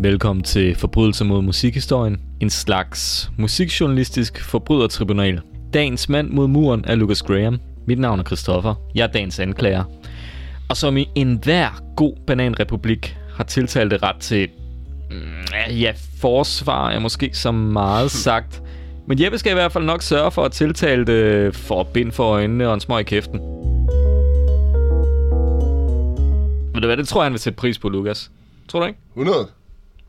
Velkommen til Forbrydelse mod musikhistorien, en slags musikjournalistisk forbrydertribunal. Dagens mand mod muren er Lucas Graham. Mit navn er Christoffer. Jeg er dagens anklager. Og som i enhver god bananrepublik har tiltalt ret til... mm, Ja, forsvar er måske så meget sagt. Men Jeppe skal i hvert fald nok sørge for at tiltale det for bind for øjnene og en smøg i kæften. Ved du hvad, det tror jeg, han vil sætte pris på, Lukas. Tror du ikke? 100.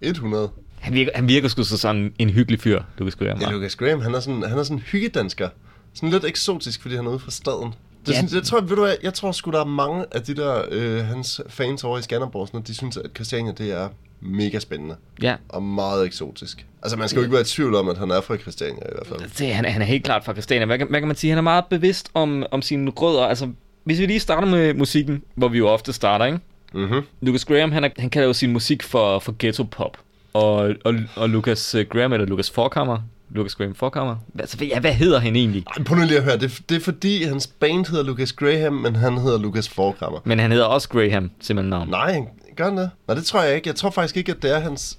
100. Han virker, han virker sgu så sådan en hyggelig fyr, Lucas Graham. Ja, Lucas Graham, han er sådan, han er sådan hyggedansker. Sådan lidt eksotisk, fordi han er ude fra staden. Det, Ja. synes, jeg, tror, ved du hvad, jeg tror sgu, der er mange af de der, øh, hans fans over i Skanderborg, sådan, de synes, at Christiania, det er mega spændende. Ja, Og meget eksotisk. Altså, man skal jo ikke være i tvivl om, at han er fra Christiania i hvert fald. det, han, er- han er helt klart fra Christiania. Hvad, kan- hvad kan man sige? Han er meget bevidst om, om sine rødder. Altså, hvis vi lige starter med musikken, hvor vi jo ofte starter, ikke? Mhm. Lucas Graham, han, er, han kalder jo sin musik for, for ghetto pop. Og, og, og Lucas øh, Graham, eller Lucas Forkammer, Lucas Graham Forkammer. Altså, ja, hvad hedder han egentlig? Ej, Prøv nu lige at høre. Det, det er fordi, hans band hedder Lucas Graham, men han hedder Lucas Forkammer. Men han hedder også Graham, simpelthen navn. Nej, gør han det? Nej, det tror jeg ikke. Jeg tror faktisk ikke, at det er hans...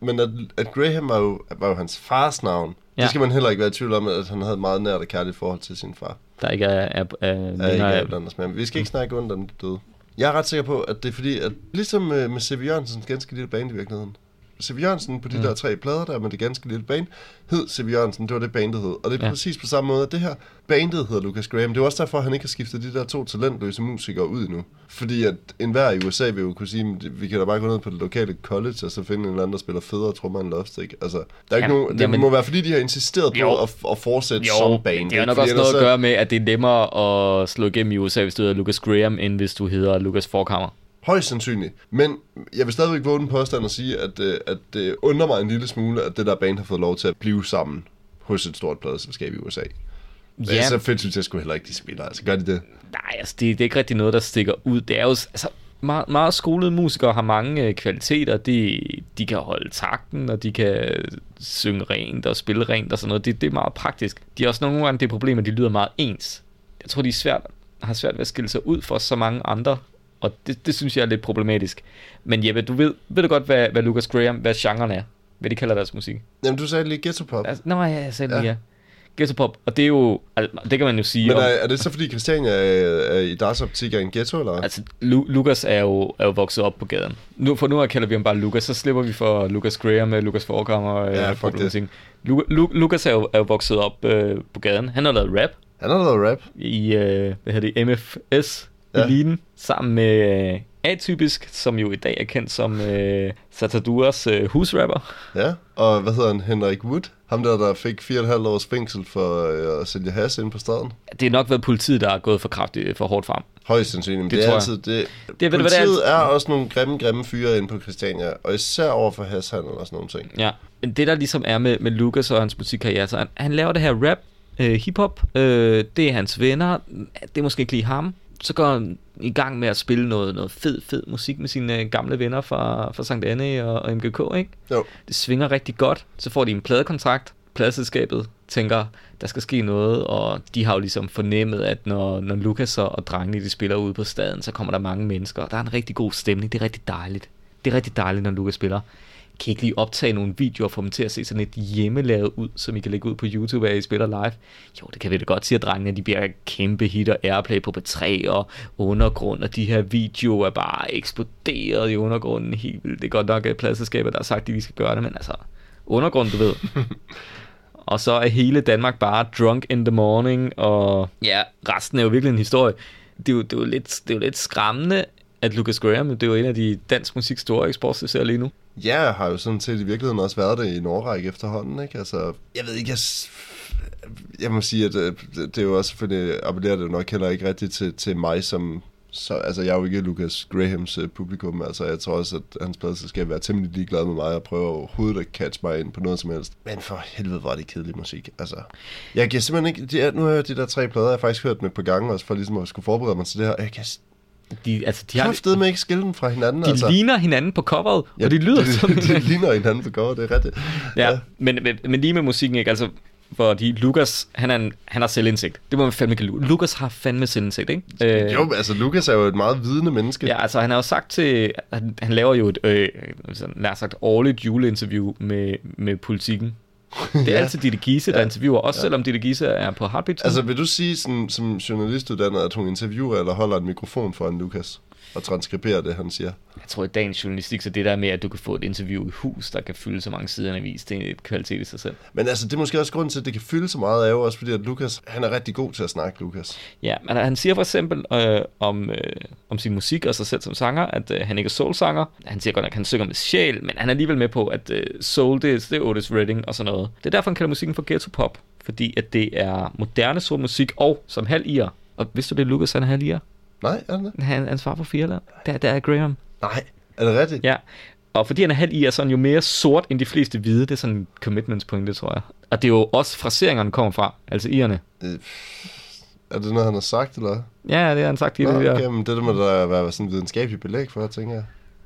Men at, at Graham var jo, var jo hans fars navn. Ja. Det skal man heller ikke være i tvivl om, at han havde et meget nært og kærligt forhold til sin far. Der ikke er, er, er, Ja, ikke minder af- af Anders, men vi skal ikke snakke ondt om den døde. Jeg er ret sikker på, at det er fordi, at ligesom med, med C.V. Jørgensens ganske lille band i virkeligheden. C.V. Jørgensen på de Mm. der tre plader der med det ganske lille band, hed C.V. Jørgensen, det var det bandet hed. Og det er Ja. ja. præcis på samme måde, at det her bandet hedder Lucas Graham. Det er også derfor, at han ikke har skiftet de der to talentløse musikere ud endnu. Fordi at enhver i USA vil jo kunne sige, at vi kan da bare gå ned på det lokale college, og så finde en eller anden, der spiller federe trommer end Lovestick. Altså, der er ikke Jamen, nogen, det jamen- må være fordi, de har insisteret på Jo. at, at fortsætte Jo, som band. det har nok også noget at gøre med, at det er nemmere at slå igennem i USA, hvis du hedder Lucas Graham, end hvis du hedder Lucas Forkammer. Højst sandsynligt. Men jeg vil stadigvæk våge den påstand at sige, at, øh, at det undrer mig en lille smule, at det der band har fået lov til at blive sammen hos et stort pladeselskab i USA. Ja. Så fedt synes jeg sgu heller ikke, de spiller. Altså, gør de det? nej, altså det, det er ikke rigtig noget, der stikker ud. Det er jo, altså, meget, meget skolede musikere har mange øh, kvaliteter. De, de kan holde takten, og de kan synge rent og spille rent og sådan noget. Det, det er meget praktisk. De har også nogle gange det problem, at de lyder meget ens. Jeg tror, de er svært, har svært ved at skille sig ud for så mange andre, og det, det synes jeg er lidt problematisk. Men Jeppe, du ved, ved du godt, hvad, hvad Lucas Graham, hvad genren er? Hvad de kalder deres musik? Jamen, du sagde lige ghetto pop. Altså, nej, jeg sagde Ja. lige, ja. Ghetto pop, og det er jo, altså, det kan man jo sige Men om, er, er det så fordi Christiania er, er i deres optik er en ghetto, eller? Altså, Lu- Lukas er jo, er jo vokset op på gaden. Nu, for nu af kalder vi ham bare Lukas, så slipper vi for Lukas Graham med Lukas Forkammer. Ja, øh, fuck det. ting. Lu- Lu- Lukas er jo, er jo vokset op øh, på gaden. Han har lavet rap Han har lavet rap. i, øh, hvad hedder det, MFS Ja. Eliten, sammen med øh, Atypisk, som jo i dag er kendt som øh, Sataduras øh, husrapper. Ja. Og hvad hedder han? Henrik Wood? Ham der, der fik 4,5 års fængsel for øh, at sælge has ind på staden. Det er nok været politiet, der er gået for kraftigt for hårdt frem. Højst sandsynligt. Det Det, det tror er altid det. Det- du, hvad det er? Politiet er også nogle grimme, grimme fyre inde på Christiania, og især over for hashandel og sådan nogle ting. Ja, men det der ligesom er med, med Lucas og hans musikkarriere, så han, han laver det her rap, øh, hiphop, øh, det er hans venner, det er måske ikke lige ham. Så går han i gang med at spille noget, noget fed, fed musik med sine øh, gamle venner fra, fra Sankt Anne og, og MGK, ikke? Jo. Det svinger rigtig godt. Så får de en pladekontrakt. Pladeselskabet tænker, der skal ske noget, og de har jo ligesom fornemmet, at når, når Lukas og, og drengene de spiller ude på staden, så kommer der mange mennesker, og der er en rigtig god stemning. Det er rigtig dejligt. Det er rigtig dejligt, når Lukas spiller. Kan I ikke lige optage nogle videoer for dem til at se sådan et hjemmelavet ud, som I kan lægge ud på YouTube, at I spiller live? Jo, det kan vi da godt sige, at drengene de bliver kæmpe hit og airplay på B3 og undergrund, og de her videoer er bare eksploderet i undergrunden helt vildt. Det er godt nok, at pladselskabet, der har sagt, at de skal gøre det, men altså, undergrund, du ved. og så er hele Danmark bare drunk in the morning, og ja, resten er jo virkelig en historie. Det er jo, det er jo, lidt, det er jo lidt skræmmende, at Lucas Graham, det er jo en af de dansk musik store eksportsucceser lige nu. Ja, har jo sådan set i virkeligheden også været det i en årrække efterhånden, ikke? Altså, jeg ved ikke, jeg, jeg må sige, at øh, det, det er jo også selvfølgelig, appellerer det jo nok heller ikke rigtigt til, til mig som, så, altså jeg er jo ikke Lucas Grahams uh, publikum, altså jeg tror også, at hans pladser skal være temmelig ligeglad med mig og prøve overhovedet at catch mig ind på noget som helst. Men for helvede var det kedelig musik, altså. Jeg kan simpelthen ikke, de, nu har jeg de der tre plader, jeg har faktisk hørt dem et par gange også, for ligesom at skulle forberede mig til det her, jeg kan de, altså, de, har, kraftedeme ikke skille dem fra hinanden, de altså. ligner hinanden på coveret, og de lyder de, som de, de ligner hinanden på cover, det er rigtigt. Ja, men, men, men lige med musikken, ikke? Altså, fordi Lukas, han, er en, han har selvindsigt. Det må man fandme kan Lukas har fandme selvindsigt, ikke? Øh, Jo, altså Lukas er jo et meget vidende menneske. Ja, altså han har jo sagt til, han, han laver jo et, øh, sådan, nær sagt, årligt juleinterview med, med politikken. Det er Ja. altid Ditte Giese, der Ja. interviewer, også ja. selvom Ditte Giese er på Heartbeat. Altså vil du sige sådan, som journalistuddannet, at hun interviewer eller holder en mikrofon foran Lukas og transkriberer det, han siger? Jeg tror, i dagens journalistik, så det der med, at du kan få et interview i hus, der kan fylde så mange sider af en avis, det er et kvalitet i sig selv. Men altså, det er måske også grunden til, at det kan fylde så meget af, også fordi at Lukas, han er rigtig god til at snakke, Lukas. Ja, men han siger for eksempel øh, om, øh, om sin musik og sig selv som sanger, at øh, han ikke er soul-sanger. Han siger godt nok, at han synger med sjæl, men han er alligevel med på, at øh, soul, det, det er Otis Redding og sådan noget. Det er derfor, han kalder musikken for ghetto pop, fordi at det er moderne soul musik og som halv. Og vidste du det, Lucas han er halv? Nej, er det? Han, han svarer på Firland. Der, der er Graham. Nej. Er det rigtigt? Ja. Og fordi han er halv så er han jo mere sort end de fleste hvide. Det er sådan en commitments pointe, tror jeg. Og det er jo også fraseringerne kommer fra, altså irerne. Øh, Er det noget, han har sagt, eller? Ja, det har han sagt i Nå, det der. okay, men det der må der være sådan en videnskabelig belæg for, tænker jeg.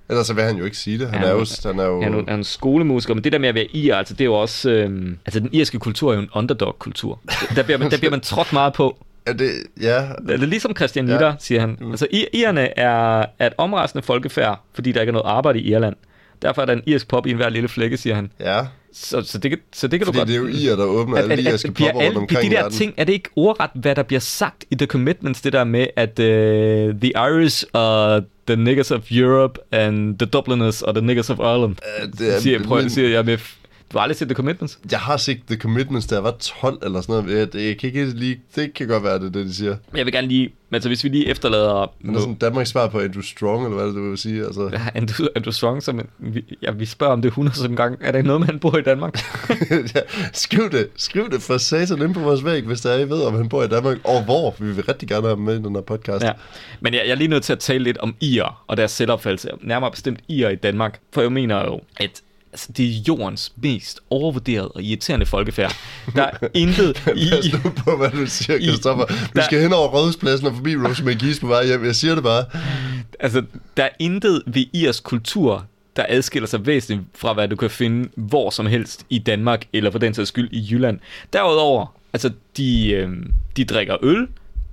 Ellers så vil han jo ikke sige det. Han er jo... Han er jo Han er, jo- han er en skolemusiker, men det der med at være ir, altså det er jo også... Øhm, altså den irske kultur er jo en underdog-kultur. Der bliver, man, der bliver man trådt meget på. Er det... Ja, Det er ligesom Christian Ja. Nitter, siger han. Mm. Altså ir- irerne er, er et omrejsende folkefærd, fordi der ikke er noget arbejde i Irland. Derfor er der en irsk pop i enhver lille flække, siger han. ja. Så, så, det, så det kan Fordi du godt... det er jo IR, der åbner at, alle at, irske popper rundt omkring de der verden. ting, er det ikke ordret, hvad der bliver sagt i The Commitments, det der med, at uh, the Irish are the niggas of Europe, and the Dubliners are the niggas of Ireland. Øh, det er- siger, prøv, min- siger jeg med... Du har aldrig set The Commitments? Jeg har set The Commitments, da jeg var 12 eller sådan noget. Jeg, jeg kan ikke lige... Det kan godt være, det det, de siger. Men Jeg vil gerne lige... Altså, hvis vi lige efterlader... Men det er sådan Danmarks svar på Andrew Strong, eller hvad det, du vil sige. Altså, Ja, Andrew, Andrew Strong, som vi, ja, vi spørger om det 100 som gang. Er der noget med, han bor i Danmark? ja, skriv det. Skriv det for satan ind på vores væg, hvis der er, I ved, om han bor i Danmark. Og hvor. Vi vil rigtig gerne have ham med i den her podcast. ja. Men jeg, jeg er lige nødt til at tale lidt om IR og deres selvopfattelse. Nærmere bestemt IR i Danmark. For jeg mener jo, at altså, det er jordens mest overvurderede og irriterende folkefærd. Der er intet i... Pas nu på, hvad du siger, I- Christoffer. Du der- skal hen over Rådhuspladsen og forbi Rose McGee's på vej hjem. Jeg siger det bare. Altså, der er intet ved IRs kultur, der adskiller sig væsentligt fra, hvad du kan finde hvor som helst i Danmark, eller for den sags skyld i Jylland. Derudover, altså, de, øh, de drikker øl,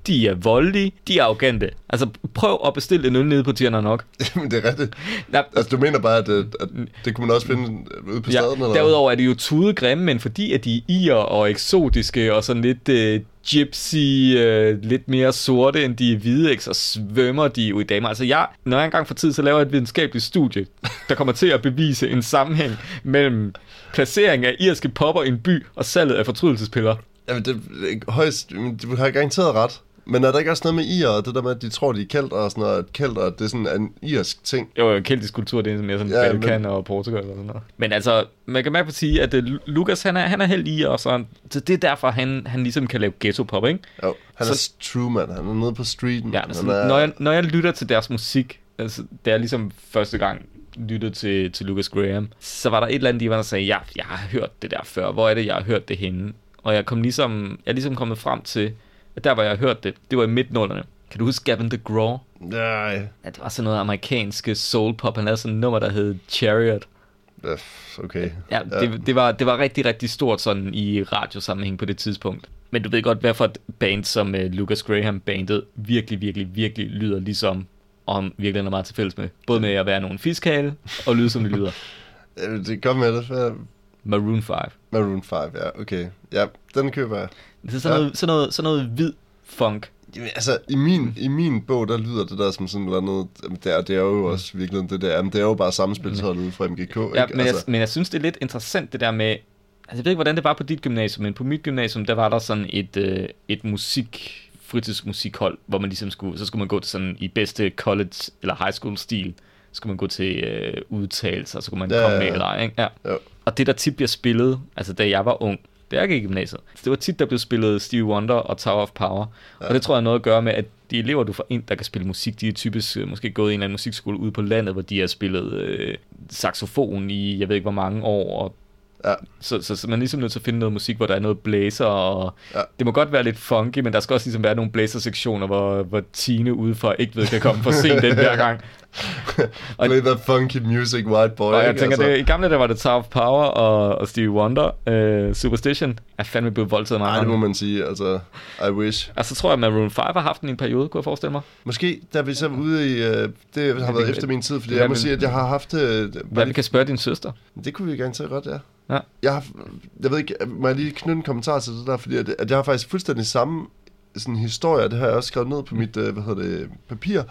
de er voldelige, de er arrogante. Altså, prøv at bestille en øl nede på Tierna nok. Jamen, det er rigtigt. Der, Altså, du mener bare, at, at, at det kunne man også finde ude på ja, staden? Eller? derudover er de jo tude grimme, men fordi at de er ir og eksotiske og sådan lidt øh, gypsy, øh, lidt mere sorte end de er hvide, ikke, så svømmer de jo i damer. Altså jeg, når jeg engang for tid, så laver jeg et videnskabeligt studie, der kommer til at bevise en sammenhæng mellem placering af irske popper i en by og salget af fortrydelsespiller. Jamen, det, højst, du har garanteret ret. Men er der ikke også noget med IR, og det der med, at de tror, de er kælder og sådan noget, at kælder, det er sådan en irsk ting? Jo, jo, keltisk kultur, det er mere sådan Ja, ja, men- Balkan og Portugal og sådan noget. Men altså, man kan mærke på at sige, at uh, Lukas, han er, han er helt i, og så, så det er derfor, han, han ligesom kan lave ghetto-pop, ikke? Jo, han er Så- true, man. Han er nede på streeten. Ja, altså, er, når, jeg, når jeg lytter til deres musik, altså, det er ligesom første gang lyttede til, til Lucas Graham, så var der et eller andet, de var, der sagde, ja, jeg har hørt det der før, hvor er det, jeg har hørt det henne? Og jeg kom ligesom, jeg er ligesom kommet frem til, der, hvor jeg har hørt det, det var i midtnullerne. Kan du huske Gavin DeGraw? Nej. Ja, det var sådan noget amerikanske soul pop. Han lavede sådan et nummer, der hed Chariot. Okay. Ja, det, det, var, det var rigtig, rigtig stort sådan i radiosammenhæng på det tidspunkt. Men du ved godt, hvad for et band som uh, Lucas Graham bandet virkelig, virkelig, virkelig lyder ligesom, han virkelig er meget til fælles med. Både med at være nogen fiskhale, og lyde som det lyder. Det kom med det. Maroon 5. Maroon 5, ja, okay. Ja, den køber jeg. Det er sådan, Ja. noget, sådan, noget, sådan noget hvid funk. Jamen, altså, i min, i min bog, der lyder det der som sådan noget andet, det er, det er jo også virkelig det der, jamen, det er jo bare samspilsholdet ude fra MGK, Ja, ikke? men, altså, jeg, men jeg synes, det er lidt interessant det der med... Altså, jeg ved ikke, hvordan det var på dit gymnasium, men på mit gymnasium, der var der sådan et, øh, et musik fritidsmusikhold, hvor man ligesom skulle, så skulle man gå til sådan i bedste college eller high school stil, så skulle man gå til øh, udtalelser, så kunne man Ja, ja, komme ja, med ja. eller ej, ikke? Ja. Jo. Og det der tit bliver spillet, altså da jeg var ung, da jeg gik i gymnasiet, det var tit, der blev spillet Stevie Wonder og Tower of Power. Ja. Og det tror jeg har noget at gøre med, at de elever, du får ind, der kan spille musik, de er typisk øh, måske gået i en eller anden musikskole ude på landet, hvor de har spillet øh, saxofon i, jeg ved ikke hvor mange år, og Ja. Så, så, så man er ligesom nødt til at finde noget musik, hvor der er noget blæser, og Ja. det må godt være lidt funky, men der skal også ligesom være nogle blæsersektioner, hvor, hvor Tine udefra ikke ved, kan komme for sent den hver gang. Og- Play that funky music, white boy. Og jeg ikke? tænker, Altså, det, i gamle der var det Tower of Power og, og Stevie Wonder. Uh, Superstition er fandme blevet voldtaget meget. Nej, det må man sige. Altså, I wish. Altså, så tror jeg, at Maroon 5 har haft den i en periode, kunne jeg forestille mig. Måske, da vi så ude i... Øh, det har været det- efter min tid, fordi det- jeg må sige, at jeg har haft... Øh, Hvad vi kan spørge din søster? Det kunne vi gerne til godt, ja. Ja. Jeg, har, jeg ved ikke, må jeg lige knytte en kommentar til det der, fordi at, at jeg har faktisk fuldstændig samme sådan historie, det har jeg også skrevet ned på mit, øh, hvad hedder det, papir,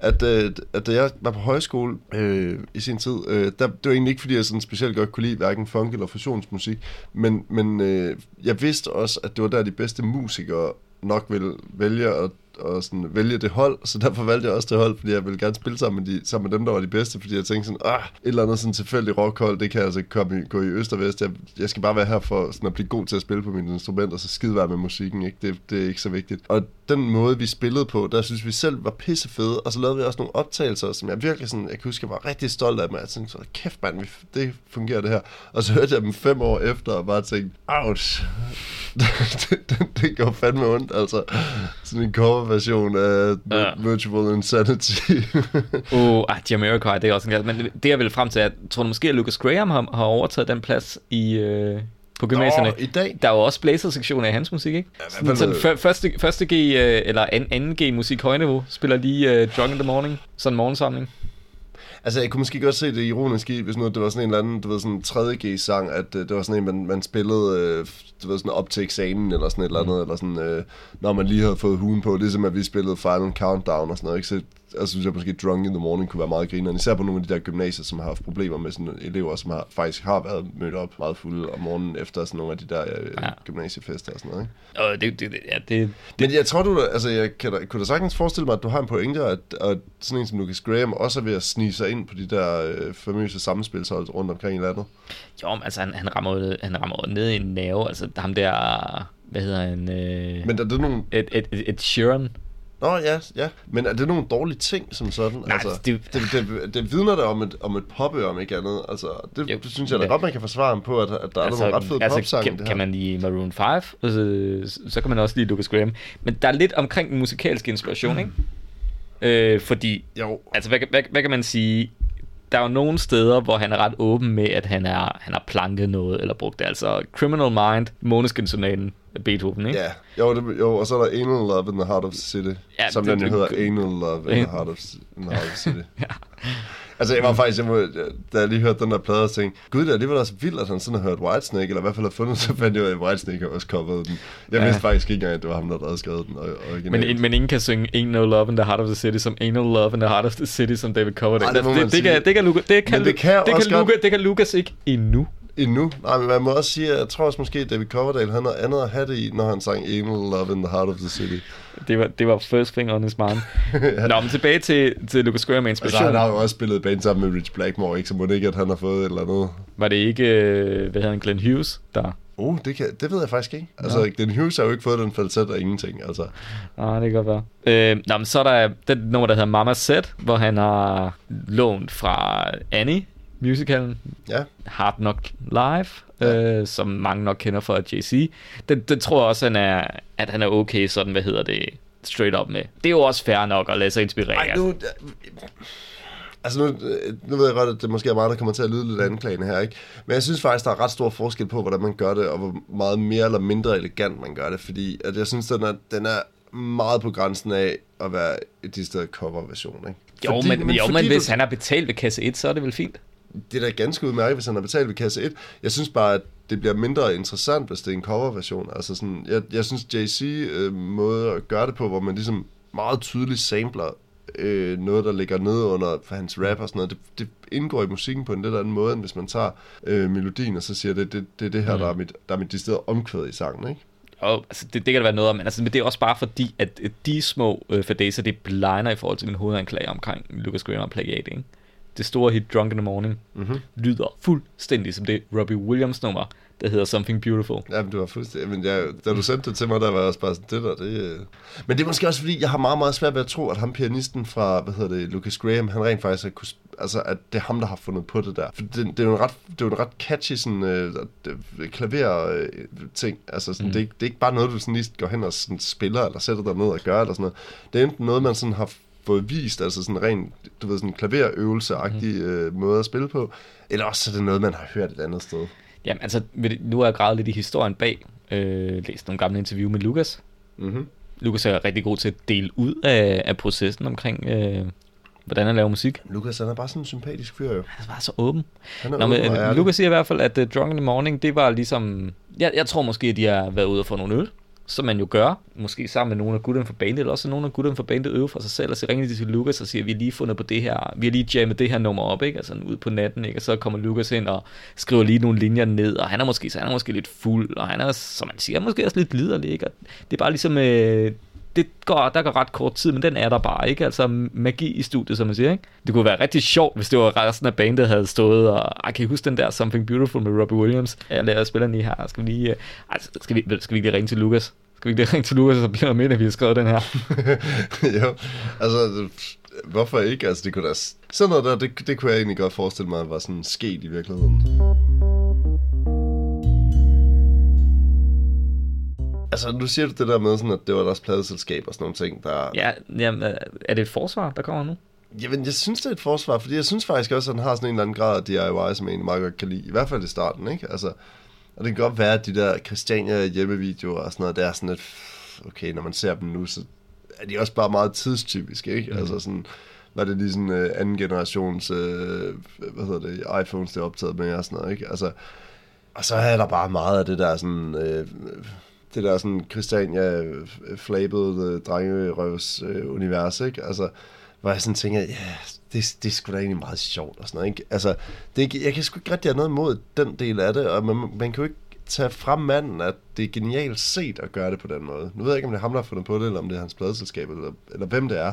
at, øh, at da jeg var på højskole øh, i sin tid, øh, der, det var egentlig ikke, fordi jeg sådan specielt godt kunne lide hverken funk eller fusionsmusik, men, men øh, jeg vidste også, at det var der de bedste musikere nok ville vælge at at sådan vælge det hold, så derfor valgte jeg også det hold, fordi jeg ville gerne spille sammen med, de, sammen med dem, der var de bedste, fordi jeg tænkte sådan, ah, et eller andet sådan tilfældigt rockhold, det kan altså ikke komme i, gå i øst og vest. Jeg, jeg skal bare være her for sådan at blive god til at spille på mine instrumenter, så skide være med musikken, ikke? Det, det er ikke så vigtigt. Og den måde, vi spillede på, der synes vi selv var pisse fede, og så lavede vi også nogle optagelser, som jeg virkelig sådan, jeg kan huske, jeg var rigtig stolt af dem, Jeg tænkte så, kæft mand, vi, det fungerer det her. Og så hørte jeg dem fem år efter, og bare tænkte, ouch, det, det, det går fandme ondt, altså. Sådan en coverversion af Ja. Virtual Insanity. Uh, ah, Jamiroquai, det er også en Men det, jeg vil frem til, at tror du måske, at Lucas Graham har, har overtaget den plads i, øh, på gymnasierne? Nå, i dag? Der er jo også blæsersektioner i hans musik, ikke? Ja, Sådan, sådan før- første, første G, øh, eller an, anden G musik højniveau, spiller lige øh, Drunk in the Morning, sådan en morgensamling. Altså, jeg kunne måske godt se det ironisk i, hvis nu det var sådan en eller anden, du ved, sådan en 3G-sang, at øh, det var sådan en, man, man spillede, øh, du ved, sådan op til eksamen, eller sådan et eller andet, eller sådan, øh, når man lige havde fået huen på, ligesom at vi spillede Final Countdown og sådan noget, ikke? Så altså, synes jeg måske, Drunk in the Morning kunne være meget grineren, især på nogle af de der gymnasier, som har haft problemer med sådan elever, som har, faktisk har været mødt op meget fulde om morgenen efter sådan nogle af de der øh, Ja. gymnasiefester og sådan noget, ikke? Og det, det, det, ja, det, Men jeg tror, du, altså, jeg kan da, kunne da sagtens forestille mig, at du har en pointe, at, at sådan en som Lucas Graham også er ved at snige sig ind på de der øh, famøse sammenspilshold rundt omkring i landet. jo, men altså, han, han, rammer, han rammer ned i en nerve, altså ham der, hvad hedder han, øh, Men er det nogle... Ed, Ed, Ed, Ed Sheeran, Nå, ja, ja. Men er det nogle dårlige ting som sådan? Nej, altså, det- det, det, det, vidner da om et, om et popø, om ikke andet. Altså, det, Jo, det synes jeg da ja. godt, man kan forsvare ham på, at, at der er nogle ret fede altså, popsange. kan, kan man lide Maroon 5, altså, så kan man også lide Lucas Graham. Men der er lidt omkring den musikalske inspiration, ikke? Øh, fordi, Jo. altså, hvad, hvad, hvad kan man sige? Der er jo nogle steder, hvor han er ret åben med, at han, er, han har planket noget, eller brugt det. Altså, Criminal Mind, Måneskin-sonaten Beethoven, ikke? Ja, jo, det, jo, og så er der Anal Love in the Heart of the City, Ja, ja, som det- den det- hedder, Anal Love in the Heart of, in the Heart of City. Altså, jeg var faktisk, jeg må, da jeg lige hørte den der plade, og tænkte, gud, det er alligevel også vildt, at han sådan har hørt Whitesnake, eller i hvert fald har fundet, så fandt jeg ud af, at Whitesnake har også coveret den. Jeg Ja. vidste faktisk ikke engang, at det var ham, der havde skrevet den or- originalt. Men, men ingen kan synge Ain't No Love in the Heart of the City som Ain't No Love in the Heart of the City som David Coverdale. Det det, det, det, kan, det kan, Luca, det kan, det kan det kan, Luca, det kan Lucas ikke endnu. Endnu? Nej, men man må også sige, at jeg tror også måske, at David Coverdale, havde andet at have det i, når han sang Anal Love in the Heart of the City. Det var, det var first thing on his mind. ja. Nå, men tilbage til, til Lucas Graham med Altså, inspiration. han har jo også spillet band sammen med Rich Blackmore, ikke? Så må det ikke, at han har fået et eller andet. Var det ikke, øh, hvad hedder han, Glenn Hughes, der... Uh, det, kan, det ved jeg faktisk ikke. Altså, den Hughes har jo ikke fået den falset af ingenting, altså. Nej, det kan godt være. Øh, nå, men så er der den nummer, der hedder Mama Set, hvor han har lånt fra Annie, musicalen, Ja. Hard Knock Live, ja. øh, som mange nok kender fra JC. Den, den tror jeg også, han er, at han er okay sådan, hvad hedder det, straight up med. Det er jo også fair nok at lade sig inspirere. Ej, nu... Altså nu, nu ved jeg godt, at det måske er meget, der kommer til at lyde lidt anklagende her, ikke? Men jeg synes faktisk, der er ret stor forskel på, hvordan man gør det, og hvor meget mere eller mindre elegant man gør det, fordi at jeg synes, den er, den er meget på grænsen af at være et decideret cover-version, ikke? jo, Fordi- men, men, jo, men fordi hvis du- han har betalt ved kasse 1, så er det vel fint. Det er da ganske udmærket, hvis han har betalt ved kasse 1. Jeg synes bare, at det bliver mindre interessant, hvis det er en coverversion. Altså sådan, jeg, jeg synes, JC øh, måde at gøre det på, hvor man ligesom meget tydeligt sampler øh, noget, der ligger nede under for hans rap og sådan noget, det, det indgår i musikken på en lidt anden måde, end hvis man tager øh, melodien og så siger, det, det, det er det her, Mm. der er mit, der er mit decideret omkvæd i sangen, ikke? Og altså, det, det kan der være noget om, men, altså, men det er også bare fordi, at de små øh, fadæser, det blinder i forhold til min hovedanklage omkring Lucas Graham og plagiat, ikke? Det store hit Drunk in the Morning Mm-hmm. lyder fuldstændig som det Robbie Williams nummer, der hedder Something Beautiful. Jamen, du har fuldstændig... Men jeg, da du sendte det til mig, der var jeg også bare sådan, det der, det... øh. Men det er måske også, fordi jeg har meget, meget svært ved at tro, at ham pianisten fra, hvad hedder det, Lucas Graham, han rent faktisk har kunne, altså, at det er ham, der har fundet på det der. For det, det er jo en ret, det er jo en ret catchy sådan, øh, klaver øh, ting. Altså, sådan, Mm. det, er, ikke- det er ikke bare noget, du sådan lige går hen og sådan, spiller, eller sætter dig ned og gør, eller sådan noget. Det er enten noget, man sådan har fået vist, altså sådan ren, du ved, sådan klaverøvelse-agtig mm. øh, måde at spille på, eller også så er det noget, man har hørt et andet sted. Jamen, altså, nu har jeg gravet lidt i historien bag, øh, læst nogle gamle interview med Lukas. Mm-hmm. Lukas er rigtig god til at dele ud af, af processen omkring, øh, hvordan han laver musik. Lukas, han er bare sådan en sympatisk fyr, jo. Han er bare så åben. Han er Nå, åben men, øh. Lukas siger i hvert fald, at uh, Drunk in the Morning, det var ligesom... Jeg, jeg tror måske, at de har været ude og få nogle øl, som man jo gør. Måske sammen med nogle af gutterne fra bandet, eller også nogle af gutterne fra bandet øve for sig selv, og så ringer de til Lukas og siger, vi har lige fundet på det her, vi har lige jammet det her nummer op, ikke? Altså ud på natten, ikke? Og så kommer Lukas ind og skriver lige nogle linjer ned, og han er måske, så han er måske lidt fuld, og han er, som man siger, måske også lidt liderlig, ikke? Og det er bare ligesom... Øh, det går, der går ret kort tid, men den er der bare, ikke? Altså magi i studiet, som man siger, ikke? Det kunne være rigtig sjovt, hvis det var resten af bandet, havde stået, og ah, kan I huske den der Something Beautiful med Robbie Williams? Jeg lærer spilleren lige her. Skal vi lige, øh, altså, skal vi, skal vi lige ringe til Lukas? Skal vi ikke lige ringe til Lukas, og så bliver med, at vi har skrevet den her? jo, altså, hvorfor ikke? Altså, det kunne da... Sådan noget der, det, det kunne jeg egentlig godt forestille mig, var sådan sket i virkeligheden. Altså, nu siger du det der med, sådan, at det var deres pladeselskab og sådan nogle ting, der... Ja, jamen, øh, er det et forsvar, der kommer nu? Jamen, jeg synes, det er et forsvar, fordi jeg synes faktisk også, at han har sådan en eller anden grad af DIY, som jeg egentlig meget godt kan lide. I hvert fald i starten, ikke? Altså, og det kan godt være, at de der Christiania hjemmevideoer og sådan noget, det er sådan lidt... Okay, når man ser dem nu, så er de også bare meget tidstypiske, ikke? Mm. Altså sådan... Var det lige sådan uh, anden generations, uh, hvad hedder det, iPhones, det er optaget med og sådan noget, ikke? Altså, og så er der bare meget af det der sådan... Uh, det der sådan Christiania øh, flabede øh, drengerøvs øh, univers, ikke? Altså, hvor jeg sådan tænker, ja, det, det er sgu da egentlig meget sjovt og sådan noget, ikke? Altså, det, jeg kan sgu ikke rigtig have noget imod den del af det, og man, man kan jo ikke tage fra manden, at det er genialt set at gøre det på den måde. Nu ved jeg ikke, om det er ham, der har fundet på det, eller om det er hans pladeselskab, eller, eller hvem det er.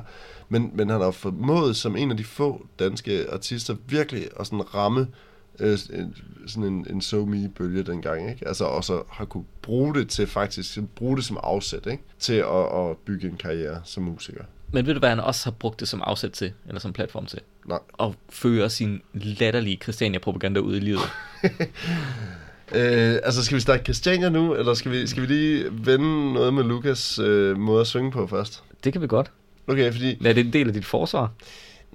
Men, men han har formået som en af de få danske artister virkelig at sådan ramme øh, en- sådan en, en so me bølge dengang, ikke? Altså, og så har kunne bruge det til faktisk, bruge det som afsæt, ikke? Til at, at bygge en karriere som musiker. Men ved du, hvad han også har brugt det som afsæt til, eller som platform til? Nej. At føre sin latterlige Christiania-propaganda ud i livet. Øh, altså, skal vi starte Christiania nu, eller skal vi, skal vi lige vende noget med Lukas øh, måde at synge på først? Det kan vi godt. Okay, fordi... Er det en del af dit forsvar?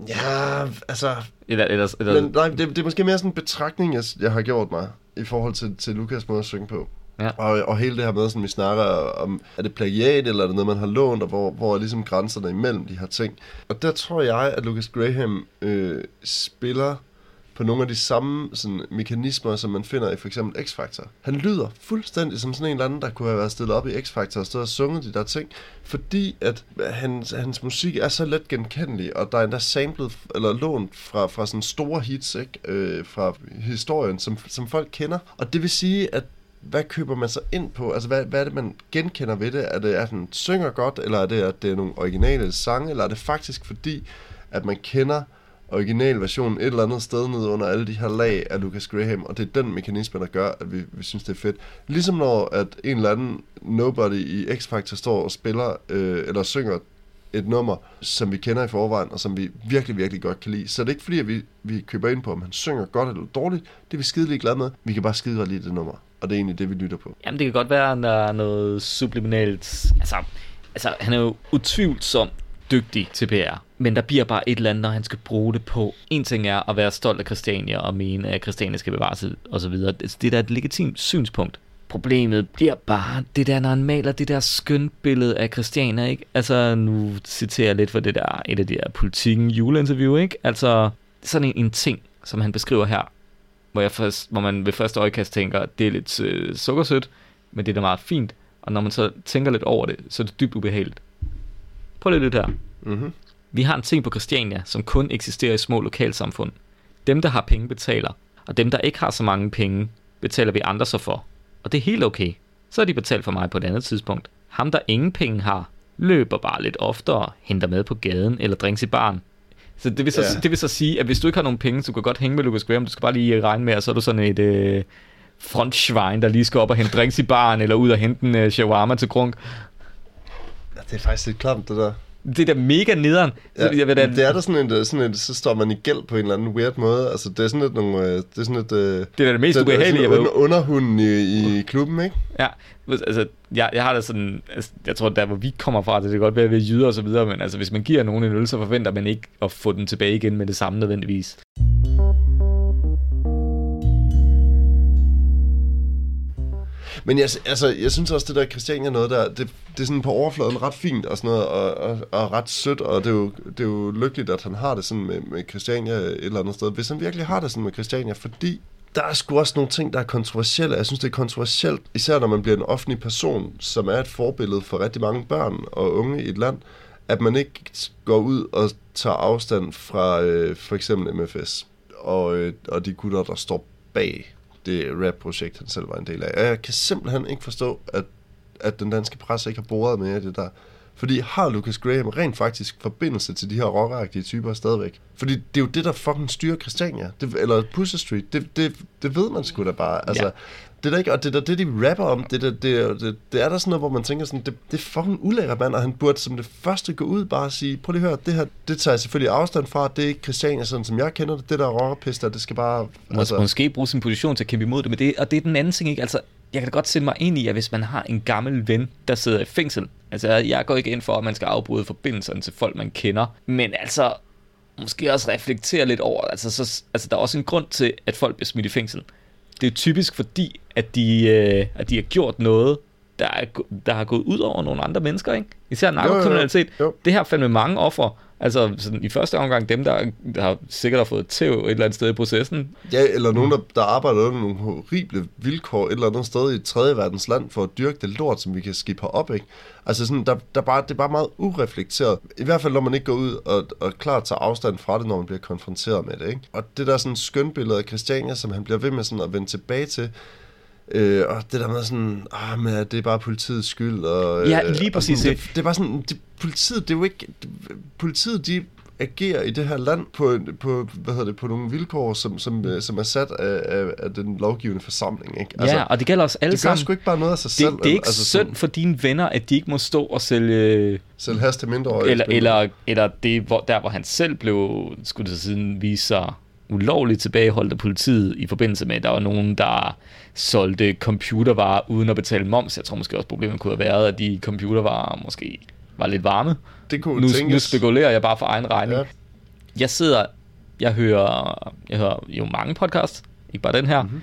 Ja, altså... Eller, eller, eller, Men, nej, det, det er måske mere sådan en betragtning, jeg, jeg har gjort mig, i forhold til, til Lukas måde at synge på. Ja. Og, og hele det her med, som vi snakker om, er det plagiat, eller er det noget, man har lånt, og hvor, hvor er ligesom grænserne imellem de her ting. Og der tror jeg, at Lucas Graham øh, spiller på nogle af de samme sådan, mekanismer, som man finder i for eksempel X-Factor. Han lyder fuldstændig som sådan en eller anden, der kunne have været stillet op i X-Factor og stået og sunget de der ting, fordi at hans, hans musik er så let genkendelig, og der er endda samlet, eller lånt fra, fra sådan store hits, ikke? Øh, fra historien, som, som folk kender. Og det vil sige, at hvad køber man så ind på? Altså, hvad, hvad er det, man genkender ved det? Er det, at den synger godt, eller er det, at det er nogle originale sange, eller er det faktisk fordi, at man kender originalversionen et eller andet sted nede under alle de her lag af Lucas Graham, og det er den mekanisme, der gør, at vi, vi synes, det er fedt. Ligesom når at en eller anden nobody i X-Factor står og spiller, øh, eller synger et nummer, som vi kender i forvejen, og som vi virkelig, virkelig godt kan lide. Så det er ikke fordi, at vi, vi køber ind på, om han synger godt eller dårligt. Det er vi skide glade med. Vi kan bare skide godt lide det nummer. Og det er egentlig det, vi lytter på. Jamen, det kan godt være, at der er noget subliminalt... Altså, altså han er jo utvivlsomt dygtig til PR. Men der bliver bare et eller andet, når han skal bruge det på. En ting er at være stolt af Christiania og mene, at Christiania skal bevares og så videre. Det det er da et legitimt synspunkt. Problemet bliver bare det der, når han maler det der skønt billede af Christiania, ikke? Altså, nu citerer jeg lidt for det der, et af de der politikken juleinterview, ikke? Altså, sådan en, en ting, som han beskriver her, hvor, jeg først, hvor man ved første øjekast tænker, det er lidt øh, sukkersødt, men det er da meget fint. Og når man så tænker lidt over det, så er det dybt ubehageligt. Prøv lige lidt her. Mm-hmm. Vi har en ting på Christiania, som kun eksisterer i små lokalsamfund. Dem, der har penge, betaler. Og dem, der ikke har så mange penge, betaler vi andre så for. Og det er helt okay. Så har de betalt for mig på et andet tidspunkt. Ham, der ingen penge har, løber bare lidt oftere, henter med på gaden eller drinks i baren. Så det vil så, Ja. det vil så sige, at hvis du ikke har nogen penge, så du kan godt hænge med Lucas Graham. Du skal bare lige regne med, at så er du sådan et... Øh, frontschwein, der lige skal op og hente drinks i baren, eller ud og hente en uh, shawarma til grunk. Ja, det er faktisk lidt klamt, det der. Det er da mega nederen. Ja, jeg ved da, det er der sådan en, sådan en, så står man i gæld på en eller anden weird måde. Altså, det er sådan lidt nogle, øh, det er sådan lidt... øh, det er da det mest det er ubehagelige, jeg sådan ved. under, underhunden i, i klubben, ikke? Ja, altså, jeg, jeg har da sådan, altså, jeg tror, der hvor vi kommer fra, det kan godt være, at vi er jyder og så videre, men altså, hvis man giver nogen en øl, så forventer man ikke at få den tilbage igen med det samme nødvendigvis. Men jeg, altså, jeg synes også, det der Christiania noget der, det, det er sådan på overfladen ret fint og sådan noget, og, og, og ret sødt, og det er, jo, det er jo lykkeligt, at han har det sådan med, med Christiania et eller andet sted. Hvis han virkelig har det sådan med Christiania, fordi der er sgu også nogle ting, der er kontroversielle. Jeg synes, det er kontroversielt, især når man bliver en offentlig person, som er et forbillede for rigtig mange børn og unge i et land, at man ikke går ud og tager afstand fra øh, for eksempel MFS og, øh, og de gutter, der står bag det rap-projekt, han selv var en del af. Og jeg kan simpelthen ikke forstå, at, at den danske presse ikke har boret med det der. Fordi har Lucas Graham rent faktisk forbindelse til de her rockeragtige typer stadigvæk? Fordi det er jo det, der fucking styrer Christiania. Det, eller Pusher Street. Det, det, det ved man sgu da bare. Altså, Ja. det er der ikke, og det er der, det, de rapper om, det, der, det, er- det, det, er der sådan noget, hvor man tænker sådan, det, det er fucking ulækkert, mand, og han burde som det første gå ud bare og sige, prøv lige at høre, det her, det tager jeg selvfølgelig afstand fra, det er ikke Christiania, sådan som jeg kender det, det der rockerpis der, det skal bare, Mås- altså, måske bruge sin position til at kæmpe imod det, men det, og det er den anden ting, ikke? Altså, jeg kan da godt sætte mig ind i, at hvis man har en gammel ven, der sidder i fængsel, altså jeg går ikke ind for, at man skal afbryde forbindelserne til folk, man kender, men altså, måske også reflektere lidt over, altså, så, altså der er også en grund til, at folk bliver smidt i fængsel. Det er typisk fordi, at de, øh, at de har gjort noget, der, er, der har gået ud over nogle andre mennesker, ikke? Især narkokriminalitet. jo. Det her fandme mange ofre. Altså sådan, i første omgang dem, der, der har sikkert har fået tæv et eller andet sted i processen, Ja, eller nogen, der, der arbejder under nogle horrible vilkår et eller andet sted i et tredje verdens land for at dyrke det lort, som vi kan skifte op, ikke? Altså sådan, der, der bare, det er bare meget ureflekteret. I hvert fald, når man ikke går ud og, og klart tager afstand fra det, når man bliver konfronteret med det, ikke? Og det der sådan skønbillede af Christiania, som han bliver ved med sådan at vende tilbage til, Øh, og det der med sådan, ah, men det er bare politiets skyld. Og, Ja, øh, lige og præcis Sådan, det. det, det er bare sådan, det, politiet, det er jo ikke, det, politiet, de agerer i det her land på, på, hvad hedder det, på nogle vilkår, som, som, øh, som er sat af, af, af den lovgivende forsamling. Ikke? Altså, ja, og det gælder os alle det gør sammen. sgu ikke bare noget af sig det, selv. det er ikke altså, altså, synd for dine venner, at de ikke må stå og sælge... Selv has til mindre Eller, eller, eller det, hvor, der, hvor han selv blev, skulle det siden vise sig, ulovligt tilbageholdt af politiet i forbindelse med, at der var nogen, der solgte computervarer uden at betale moms. Jeg tror måske også, problemet kunne have været, at de computervarer måske var lidt varme. Det kunne Nu, nu tænkes. spekulerer jeg bare for egen regning. Ja. Jeg sidder, jeg hører, jeg hører jo mange podcasts, ikke bare den her. Mhm. Mm-hmm.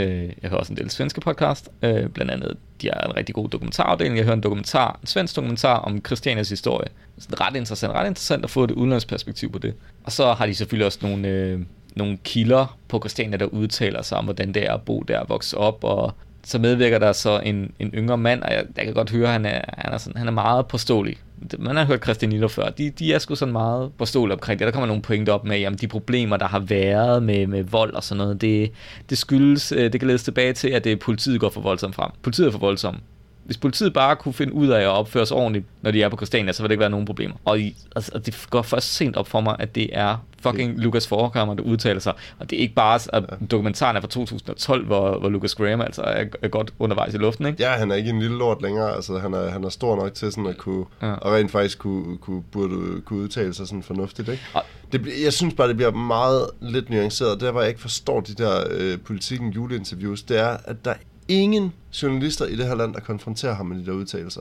Øh, jeg hører også en del svenske podcast, øh, blandt andet, de har en rigtig god dokumentarafdeling. Jeg hører en dokumentar, en svensk dokumentar om Christianias historie. Det er ret interessant, ret interessant at få et udenlandsperspektiv på det. Og så har de selvfølgelig også nogle, øh, nogle kilder på Christiania, der udtaler sig om, hvordan det er at bo der og vokse op, og så medvirker der så en, en yngre mand, og jeg, jeg kan godt høre, at han er, han er, sådan, han er meget påståelig. Man har hørt Christian Nilo før, de, de er sgu sådan meget påståelige omkring det. Der kommer nogle pointer op med, jamen de problemer, der har været med, med vold og sådan noget, det, det skyldes, øh, det kan ledes tilbage til, at det politiet går for voldsomt frem. Politiet er for voldsomt. Hvis politiet bare kunne finde ud af at opføre sig ordentligt, når de er på Christiania, så vil det ikke være nogen problemer. Og i, altså, og det går først sent op for mig, at det er fucking Lucas Forkammer, der udtaler sig. Og det er ikke bare, at dokumentaren er fra 2012, hvor, hvor Lucas Graham altså er, er godt undervejs i luften, ikke? Ja, han er ikke en lille lort længere. Altså, han er, han er stor nok til sådan at kunne, ja. Og rent faktisk kunne, kunne, burde, kunne udtale sig sådan fornuftigt, ikke? Og- Det, jeg synes bare, det bliver meget lidt nuanceret. Der, hvor jeg ikke forstår de der øh, politikken juleinterviews, det er, at der er ingen journalister i det her land, der konfronterer ham med de der udtalelser.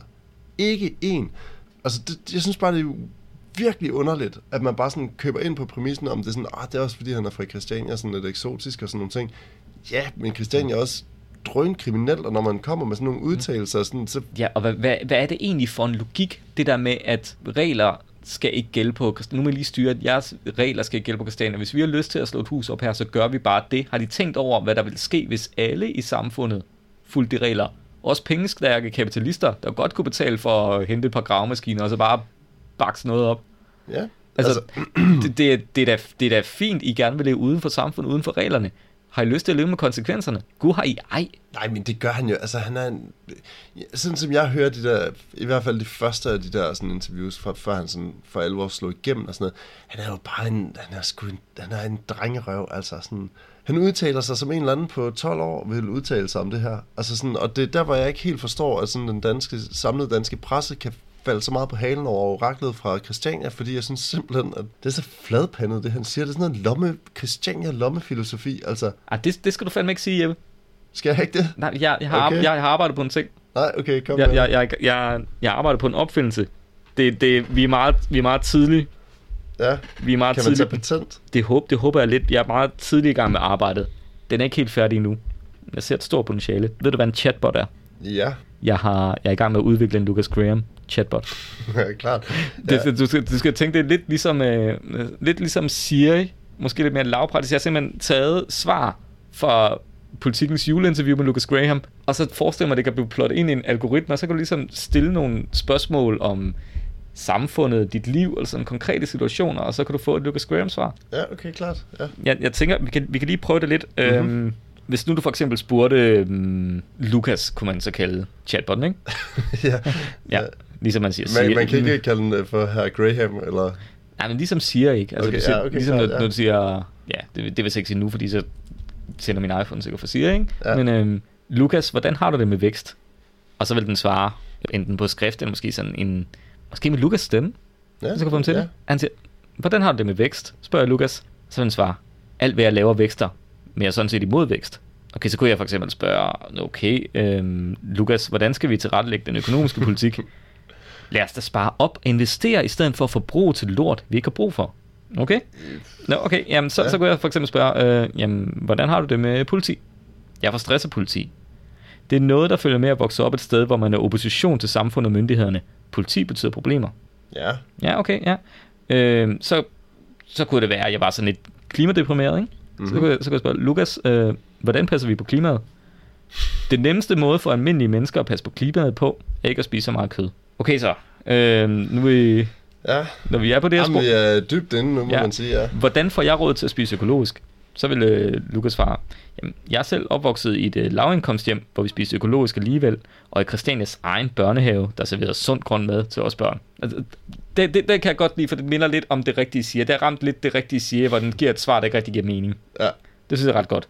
Ikke én. Altså, det, jeg synes bare, det er virkelig underligt, at man bare sådan køber ind på præmissen om det er sådan, ah, det er også fordi, han er fra Christiania, sådan lidt eksotisk og sådan nogle ting. Ja, men Christiania er også drøn kriminel, og når man kommer med sådan nogle udtalelser, sådan, så Ja, og hvad, hvad, hvad er det egentlig for en logik, det der med, at regler skal ikke gælde på Nu må jeg lige styre, at jeres regler skal ikke gælde på Christiania. Hvis vi har lyst til at slå et hus op her, så gør vi bare det. Har de tænkt over, hvad der vil ske, hvis alle i samfundet fulgte de regler? Også pengestærke kapitalister, der godt kunne betale for at hente et par gravemaskiner, og så bare bakse noget op. ja. Altså, altså det, det, er, det, er da, det er da fint, I gerne vil leve uden for samfundet, uden for reglerne. Har I lyst til at leve med konsekvenserne? Gud har I ej. Nej, men det gør han jo. Altså, han er en... Sådan som jeg hører de der... I hvert fald de første af de der sådan, interviews, fra, før han sådan, for alvor slog igennem og sådan noget. Han er jo bare en... Han er sgu en, han er en drengerøv, altså sådan... Han udtaler sig som en eller anden på 12 år, vil udtale sig om det her. Altså sådan, og det er der, hvor jeg ikke helt forstår, at sådan den danske, samlede danske presse kan falde så meget på halen over oraklet fra Christiania, fordi jeg synes simpelthen, at det er så fladpandet, det han siger. Det er sådan noget lomme, Christiania lommefilosofi, altså. Ah, det, det skal du fandme ikke sige, Jeppe. Skal jeg ikke det? Nej, jeg, jeg, har, Okay. jeg, jeg har arbejdet på en ting. Nej, okay, kom Jeg, med. jeg, jeg, jeg, jeg arbejder på en opfindelse. Det, det, vi, er meget, vi er meget tidlige. Ja, Vi er meget kan man tage patent? Det, håber, det håber jeg lidt. Jeg er meget tidlig i gang med arbejdet. Den er ikke helt færdig endnu. Jeg ser et stort potentiale. Ved du, hvad en chatbot er? Ja, Jeg, har, jeg er i gang med at udvikle en Lucas Graham chatbot. ja klart. Det, ja. du, skal, du skal tænke, det er lidt ligesom, øh, lidt ligesom Siri, måske lidt mere lavpraktisk. Jeg har simpelthen taget svar fra politikens juleinterview med Lucas Graham, og så forestiller mig, at det kan blive plottet ind i en algoritme, og så kan du ligesom stille nogle spørgsmål om samfundet, dit liv, eller sådan konkrete situationer, og så kan du få et Lucas Graham-svar. Ja, okay, klart. Ja. Jeg, jeg tænker, vi kan, vi kan lige prøve det lidt. Mm-hmm. Øhm, hvis nu du for eksempel spurgte øhm, Lucas, kunne man så kalde chatbotten, ikke? ja. Ja, ligesom man siger. Man, Siri- man kan ikke kalde den øh, for herr Graham, eller... Nej, men ligesom siger ikke. Altså, Okay, siger, ja, okay, ligesom klart, når, ja. når du siger... Ja, det, det vil jeg ikke sige nu, fordi så sender min iPhone sikkert for Siri, ikke? Ja. Men øhm, Lukas, hvordan har du det med vækst? Og så vil den svare enten på skrift, eller måske sådan en... Måske med Lukas stemme, Ja, så kan få ham til ja. det. Han siger, hvordan har du det med vækst? Spørger jeg Lukas. Så vil den svare, alt hvad jeg laver vækster, men jeg er sådan set imod vækst. Okay, så kunne jeg for eksempel spørge, okay, øhm, Lukas, hvordan skal vi tilrettelægge den økonomiske politik? Lad os da spare op og investere, i stedet for at forbruge til lort, vi ikke har brug for. Okay? Nå, okay, jamen så, ja. så kunne jeg for eksempel spørge, øh, jamen, hvordan har du det med politi? Jeg får stress af politi. Det er noget, der følger med at vokse op et sted, hvor man er opposition til samfundet og myndighederne. Politi betyder problemer. Ja, Ja, okay, ja. Øh, så, så kunne det være, at jeg var sådan lidt klimadeprimeret, ikke? Mm-hmm. Så, Mhm. kunne jeg, så kunne jeg spørge, Lukas, øh, hvordan passer vi på klimaet? Det nemmeste måde for almindelige mennesker at passe på klimaet på, er ikke at spise så meget kød. Okay så, øh, nu er vi, ja. når vi er på det her Jamen, spor, vi er dybt inde nu, må Ja. man sige, ja. hvordan får jeg råd til at spise økologisk? Så vil øh, Lukas svare, jamen, jeg er selv opvokset i et øh, lavindkomsthjem, hvor vi spiste økologisk alligevel, og i Christianias egen børnehave, der serverede sund grøn mad til os børn. Altså, det, det, det kan jeg godt lide, for det minder lidt om det rigtige siger. Det har ramt lidt det rigtige siger, hvor den giver et svar, der ikke rigtig giver mening. Ja, Det synes jeg er ret godt.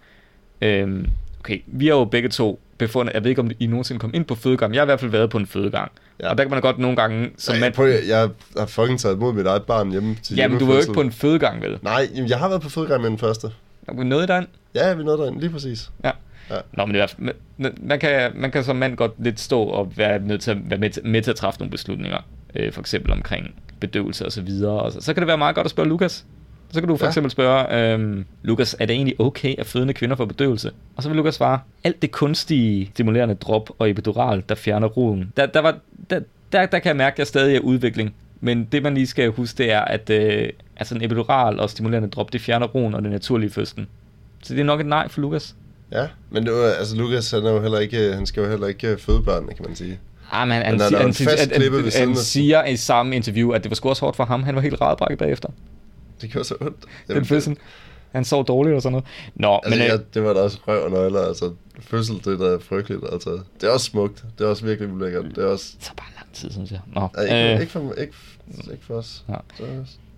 Øhm, okay, vi har jo begge to befundet, jeg ved ikke, om I nogensinde kom ind på fødegang. Jeg har i hvert fald været på en fødegang. Ja. Ja. Og der kan man godt nogle gange, som jeg, mand... prøv, jeg, har fucking taget imod mit eget barn hjemme til Jamen, du var jo ikke på en fødegang, vel? Nej, jamen, jeg har været på fodgang med den første. Er du noget derinde? Ja, vi nåede derinde, lige præcis. Ja. Ja. Nå, men det er, i hvert fald- man, man, kan, man kan som mand godt lidt stå og være nødt til at være med, til, med til at træffe nogle beslutninger. Øh, for eksempel omkring bedøvelse og så videre. Og så, så kan det være meget godt at spørge Lukas. Så kan du for Ja. eksempel spørge, øhm, Lukas, er det egentlig okay, at fødende kvinder får bedøvelse? Og så vil Lukas svare, alt det kunstige, stimulerende drop og epidural, der fjerner roden. Der, der, var, der, der, der kan jeg mærke, at jeg stadig er i udvikling. Men det man lige skal huske, det er, at øh, altså en epidural og stimulerende drop, det fjerner roen og det naturlige fødslen. Så det er nok et nej for Lukas. Ja, men det var, altså Lukas, han, er jo heller ikke, han skal jo heller ikke føde børnene, kan man sige. Ah, men han, Men er han, der han, han, han, siger i samme interview, at det var sgu også hårdt for ham. Han var helt rædbrækket bagefter. Det gjorde så ondt. Den fødsel. Han sov dårligt og sådan noget. Nå, Altså, men... jeg, Øh, det var da også røv og nøgler, altså. Fødsel, det er da frygteligt, altså. Det er også smukt. Det er også virkelig ulækkert. Det er også... tager bare tid, synes jeg. Nå, Ej, ikke, øh, ikke, for, ikke, ikke for os. Ja. Så,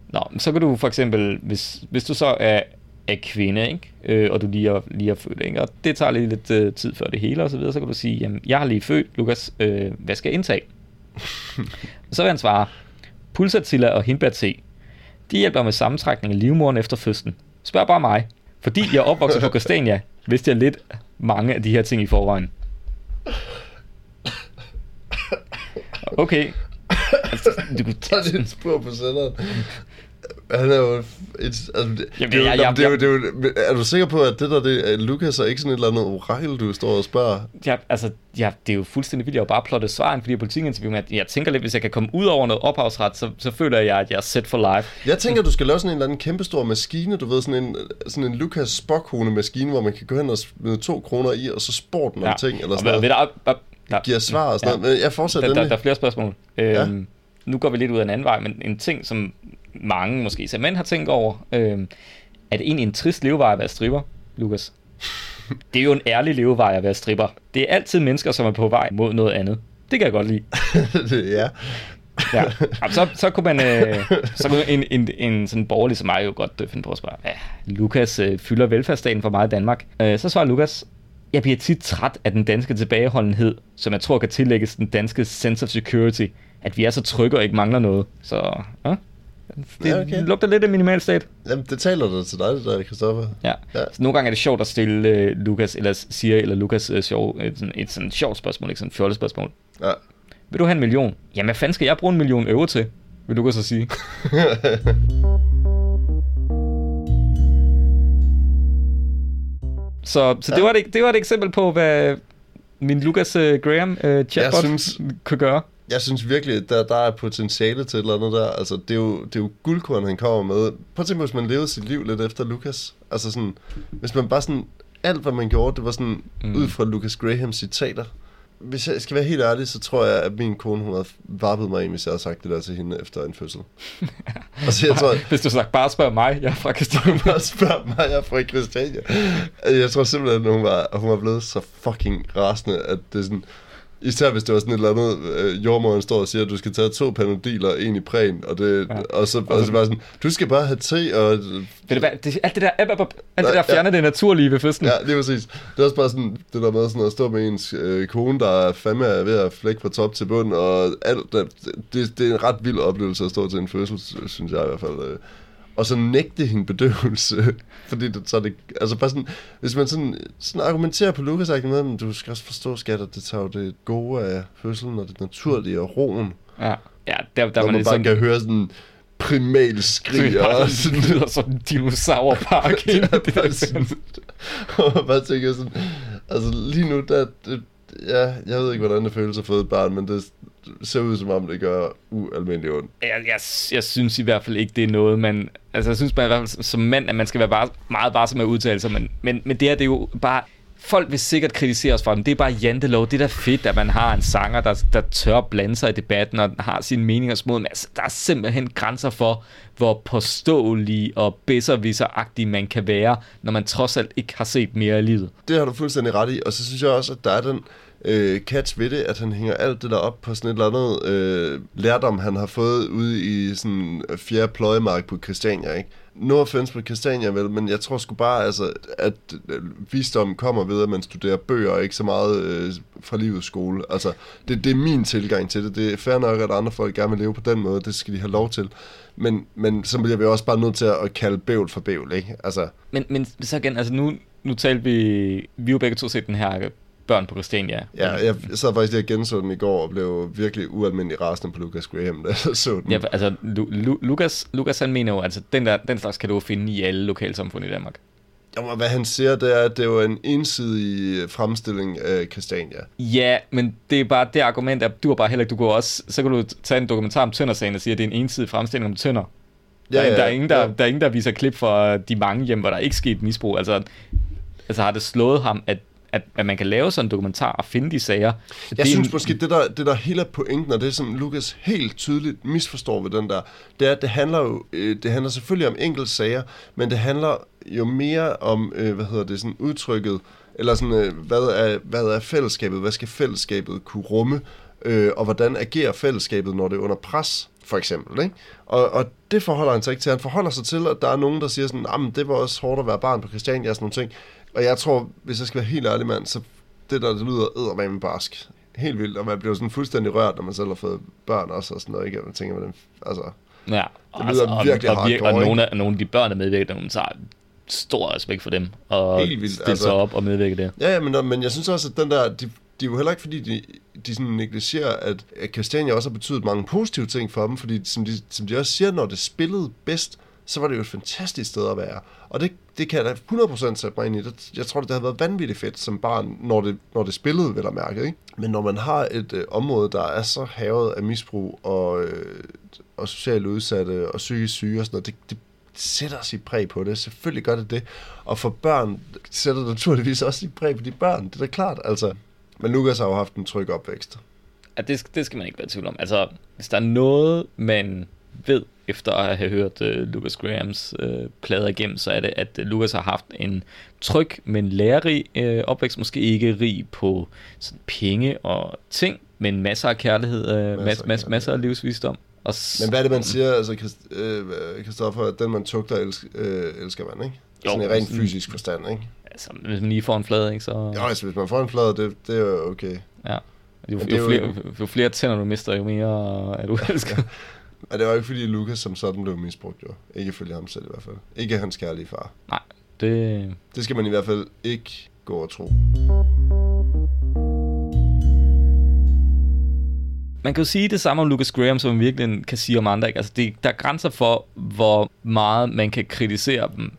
Nå, men så kan du for eksempel, hvis, hvis du så er, er kvinde, ikke? Øh, og du lige er, lige er født, ikke? og det tager lige lidt øh, tid før det hele og så videre, så kan du sige, jamen, jeg har lige født, Lukas, øh, hvad skal jeg indtage? så vil han svare, pulsatilla og hindbærte, de hjælper med sammentrækning af livmoderen efter fødslen. Spørg bare mig. Fordi jeg er opvokset på Christiania, vidste jeg lidt mange af de her ting i forvejen. Okay. Altså, du kunne tager det et spur på senderen. Han er jo... Et, altså, det, Jamen, det, er jeg- jeg- det, er det, er men er du sikker på, at det der, det er Lukas, er ikke sådan et eller andet orakel, du står og spørger? Ja, altså, ja, det er jo fuldstændig vildt. Jeg har bare plottet svaren, fordi jeg er politikinterview med, at jeg tænker lidt, hvis jeg kan komme ud over noget ophavsret, så, så føler jeg, at jeg er set for life. Jeg tænker, du skal lave sådan en eller anden kæmpestor maskine, du ved, sådan en, sådan en Lukas Spockhone maskine, hvor man kan gå hen og smide to kroner i, og så spor den om ting, eller og sådan ved, noget. der, der, Giver svar og sådan noget. Men jeg fortsætter der, der, der er flere spørgsmål. Øhm, Nu går vi lidt ud af en anden vej, men en ting, som mange måske som mænd har tænkt over, øhm, er det egentlig en trist levevej at være stripper, Lukas? Det er jo en ærlig levevej at være stripper. Det er altid mennesker, som er på vej mod noget andet. Det kan jeg godt lide. ja. Ja. Jamen, så, så kunne man, øh, så kunne en, en, en sådan borgerlig som mig jo godt øh, finde på at spørge, ja, Lukas øh, fylder velfærdsstaten for meget i Danmark. Øh, så svarer Lukas, jeg bliver tit træt af den danske tilbageholdenhed, som jeg tror kan tillægges den danske sense of security, at vi er så trygge og ikke mangler noget. Så ja, det Ja, okay. lugter lidt af minimalstat. Jamen, det taler da til dig, det der, Christoffer. Ja. Ja. Så nogle gange er det sjovt at stille øh, Lukas, eller siger, eller Lukas øh, sjov, et, sådan, et sådan sjovt spørgsmål, ikke sådan et fjollet spørgsmål. Ja. Vil du have en million? Jamen, hvad fanden skal jeg bruge en million euro til? Vil Lukas så sige. så så det, var et, det var et eksempel på, hvad min Lucas uh, Graham uh, chatbot synes- kunne gøre. Jeg synes virkelig, at der, der er potentiale til et eller andet der. Altså, det er jo, det er jo guldkorn, han kommer med. Prøv at tænke, hvis man levede sit liv lidt efter Lucas. Altså sådan, hvis man bare sådan, alt hvad man gjorde, det var sådan, mm. ud fra Lucas Grahams citater. Hvis jeg skal være helt ærlig, så tror jeg, at min kone, hun havde varpet mig ind, hvis jeg havde sagt det der til hende efter en fødsel. altså, jeg tror, Hvis du sagt, bare spørg mig, jeg er fra Christian. bare spørg mig, jeg er fra Christiania. Altså, Jeg tror simpelthen, at hun var, hun var blevet så fucking rasende, at det er sådan... Især hvis det var sådan et eller andet, øh, jordmoren står og siger, at du skal tage to panodiler en i præn, og, det, Ja. ja. og så og så bare sådan, du skal bare have te, og... Ved du hvad, det, alt det der, alt, alt, alt det der fjerner det naturlige ved fødslen. Ja, lige præcis. Det er også bare sådan, det der med sådan at stå med ens øh, kone, der er fandme er ved at flække fra top til bund, og alt, det, det, det er en ret vild oplevelse at stå til en fødsel, synes jeg i hvert fald. øh. Og så nægte hende bedøvelse, fordi det, så det, altså bare sådan, hvis man sådan, sådan argumenterer på Lukas med, men du skal også forstå, skat, at det tager jo det gode af fødslen, og det naturlige og roen, Ja, ja der, der der var man det bare sådan... kan høre sådan primal skrig, og sådan, Det lyder som en dinosaurpark det der sådan, og man bare tænker sådan, altså lige nu, der, det, ja, jeg ved ikke, hvordan det føles at få et barn, men det ser ud som om, det gør ualmindeligt ondt. jeg, jeg, jeg synes i hvert fald ikke, det er noget, man... Altså, jeg synes man i hvert fald som mand, at man skal være bare, meget varsom med at udtale sig, men, men, men det her, det er jo bare... Folk vil sikkert kritisere os for dem. Det er bare jantelov. Det er da fedt, at man har en sanger, der, der tør blande sig i debatten og har sine meninger små. Men altså, der er simpelthen grænser for, hvor påståelig og bedserviseragtig man kan være, når man trods alt ikke har set mere i livet. Det har du fuldstændig ret i, og så synes jeg også, at der er den øh, catch ved det, at han hænger alt det der op på sådan et eller andet øh, lærdom, han har fået ude i sådan fjerde pløjemark på Christiania, ikke? No offense på Christiania, vel, men jeg tror sgu bare, altså, at øh, visdom kommer ved, at man studerer bøger, og ikke så meget øh, fra livets skole. Altså, det, det er min tilgang til det. Det er fair nok, at andre folk gerne vil leve på den måde. Det skal de have lov til. Men, men så bliver vi også bare nødt til at kalde bævl for bævl, ikke? Altså, Men, men så igen, altså nu, nu talte vi... Vi jo begge to set den her børn på Christiania. Ja, jeg sad faktisk lige og genså den i går, og blev virkelig ualmindelig rasende på Lucas Graham, da jeg så den. Ja, altså, Lu- Lu- Lukas, Lukas han mener jo, altså, den, der, den slags kan du finde i alle lokalsamfund i Danmark. Jo, hvad han siger, det er, at det var en ensidig fremstilling af Christiania. Ja, men det er bare det argument, at du har bare heller ikke, du går også, så kan du tage en dokumentar om Tønder-sagen og sige, at det er en ensidig fremstilling om Tønder. Der, ja, ja, der, er ingen, der, ja. der er ingen, der viser klip fra de mange hjem, hvor der ikke skete misbrug. Altså, altså har det slået ham, at, at, at man kan lave sådan en dokumentar og finde de sager? Jeg det synes en- måske, det der, det der hele er pointen, og det som Lukas helt tydeligt misforstår ved den der, det er, at det handler jo, øh, det handler selvfølgelig om enkelte sager, men det handler jo mere om, øh, hvad hedder det, sådan udtrykket, eller sådan, øh, hvad, er, hvad er fællesskabet, hvad skal fællesskabet kunne rumme, øh, og hvordan agerer fællesskabet, når det er under pres, for eksempel, ikke? Og, og det forholder han sig ikke til. Han forholder sig til, at der er nogen, der siger sådan, det var også hårdt at være barn på Christiania og sådan nogle ting. Og jeg tror, hvis jeg skal være helt ærlig, mand, så det der, det lyder eddermame barsk. Helt vildt, og man bliver sådan fuldstændig rørt, når man selv har fået børn også og sådan noget, ikke? Og man tænker, hvordan, altså, Ja, Det lyder virkelig og, og, vir- hardcore, og nogle, af, nogle af de børn, der medvirker, der tager stor respekt for dem, og Helt vildt, stille altså. sig op og medvirke der. Ja, ja, men, men jeg synes også, at den der, de, de er jo heller ikke, fordi de, de sådan negligerer, at, at Christiania også har betydet mange positive ting for dem, fordi som de, som de også siger, når det spillede bedst, så var det jo et fantastisk sted at være. Og det, det kan jeg da 100% sætte mig ind i. Jeg tror, det havde været vanvittigt fedt som barn, når det, når det spillede, vel at mærke. Ikke? Men når man har et øh, område, der er så havet af misbrug og, øh, og socialt udsatte og psykisk syge og sådan noget, det, det sætter sit præg på det. Selvfølgelig gør det det. Og for børn sætter det naturligvis også sit præg på de børn. Det er da klart, altså. Men Lukas har jo haft en tryg opvækst. at det, det skal man ikke være i tvivl om. Altså, hvis der er noget, man ved efter at have hørt uh, Lucas Grahams uh, plader igennem, så er det, at Lucas har haft en tryg, men lærerig uh, opvækst. Måske ikke rig på sådan, penge og ting, men masser af kærlighed, uh, masser, masser, masser, masser af livsvisdom. Og men hvad er det, man siger, altså, Kristoffer, at den man tugter, elsker, øh, elsker man, ikke? Jo, sådan i rent fysisk forstand, ikke? Altså, hvis man lige får en flade, ikke, så... Jo, altså, hvis man får en flade, det, det er jo okay. Ja. Jo, jo, jo, flere, jo flere tænder du mister, jo mere er du elsker. ja. Men det var ikke fordi Lukas som sådan blev misbrugt, jo. Ikke ifølge ham selv i hvert fald. Ikke hans kærlige far. Nej, det... Det skal man i hvert fald ikke gå og tro. Man kan jo sige det samme om Lucas Graham, som man virkelig kan sige om andre. Ikke? Altså, det, der er grænser for, hvor meget man kan kritisere dem.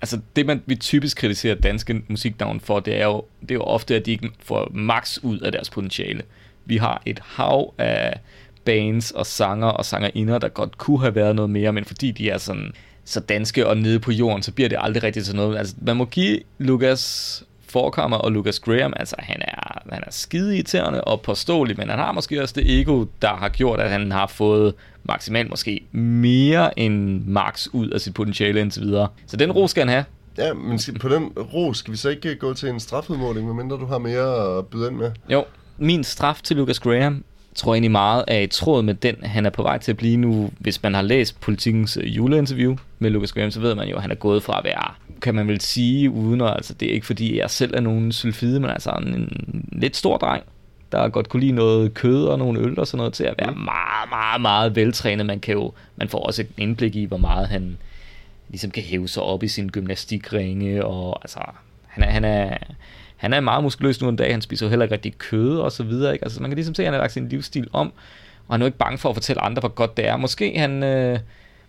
Altså, det man, vi typisk kritiserer danske musiknavn for, det er, jo, det er jo ofte, at de ikke får max ud af deres potentiale. Vi har et hav af bands og sanger og sangerinder, der godt kunne have været noget mere, men fordi de er sådan så danske og nede på jorden, så bliver det aldrig rigtigt til noget. Altså, man må give Lucas Forkammer og Lucas Graham, altså han er, han er skide irriterende og påståelig, men han har måske også det ego, der har gjort, at han har fået maksimalt måske mere end max ud af sit potentiale indtil videre. Så den ro skal han have. Ja, men på den ro skal vi så ikke gå til en strafudmåling, medmindre du har mere at byde ind med? Jo, min straf til Lucas Graham tror jeg egentlig meget er i tråd med den, han er på vej til at blive nu. Hvis man har læst politikens øh, juleinterview med Lucas Graham, så ved man jo, at han er gået fra at være, kan man vel sige, uden at, altså det er ikke fordi jeg selv er nogen sylfide, men altså en, en lidt stor dreng, der godt kunne lide noget kød og nogle øl og sådan noget, til at være mm. meget, meget, meget veltrænet. Man, kan jo, man får også et indblik i, hvor meget han ligesom kan hæve sig op i sin gymnastikringe, og altså, han er, han er, han er meget muskuløs nu en dag, han spiser jo heller ikke rigtig kød og så videre, ikke? Altså man kan ligesom se, at han har lagt sin livsstil om, og han er jo ikke bange for at fortælle andre, hvor godt det er. Måske han, øh,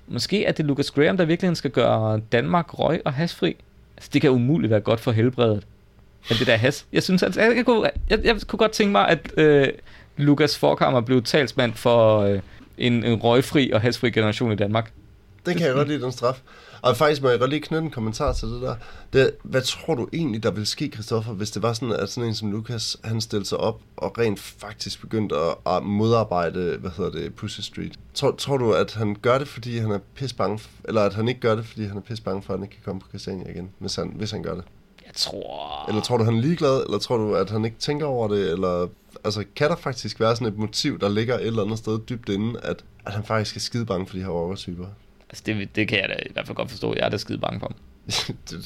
måske er det Lucas Graham, der virkelig skal gøre Danmark røg og hasfri. Altså det kan umuligt være godt for helbredet. Men det der has. Jeg synes, at jeg, jeg, kunne, jeg, jeg kunne godt tænke mig, at øh, Lukas Forkammer blev talsmand for øh, en, en røgfri og hasfri generation i Danmark. Det kan jeg godt lide, den straf. Og faktisk må jeg godt lige knytte en kommentar til det der. Det, hvad tror du egentlig, der ville ske, Christoffer, hvis det var sådan, at sådan en som Lukas, han stillede sig op og rent faktisk begyndte at, at modarbejde, hvad hedder det, Pussy Street? Tror, tror du, at han gør det, fordi han er pis bange, eller at han ikke gør det, fordi han er pis bange for, at han ikke kan komme på Christiania igen, hvis han, hvis han gør det? Jeg tror... Eller tror du, han er ligeglad, eller tror du, at han ikke tænker over det, eller... Altså, kan der faktisk være sådan et motiv, der ligger et eller andet sted dybt inde, at, at han faktisk er skide bange for de her overtyper? Altså, det, det kan jeg da i hvert fald godt forstå. Jeg er da skide bange for ham.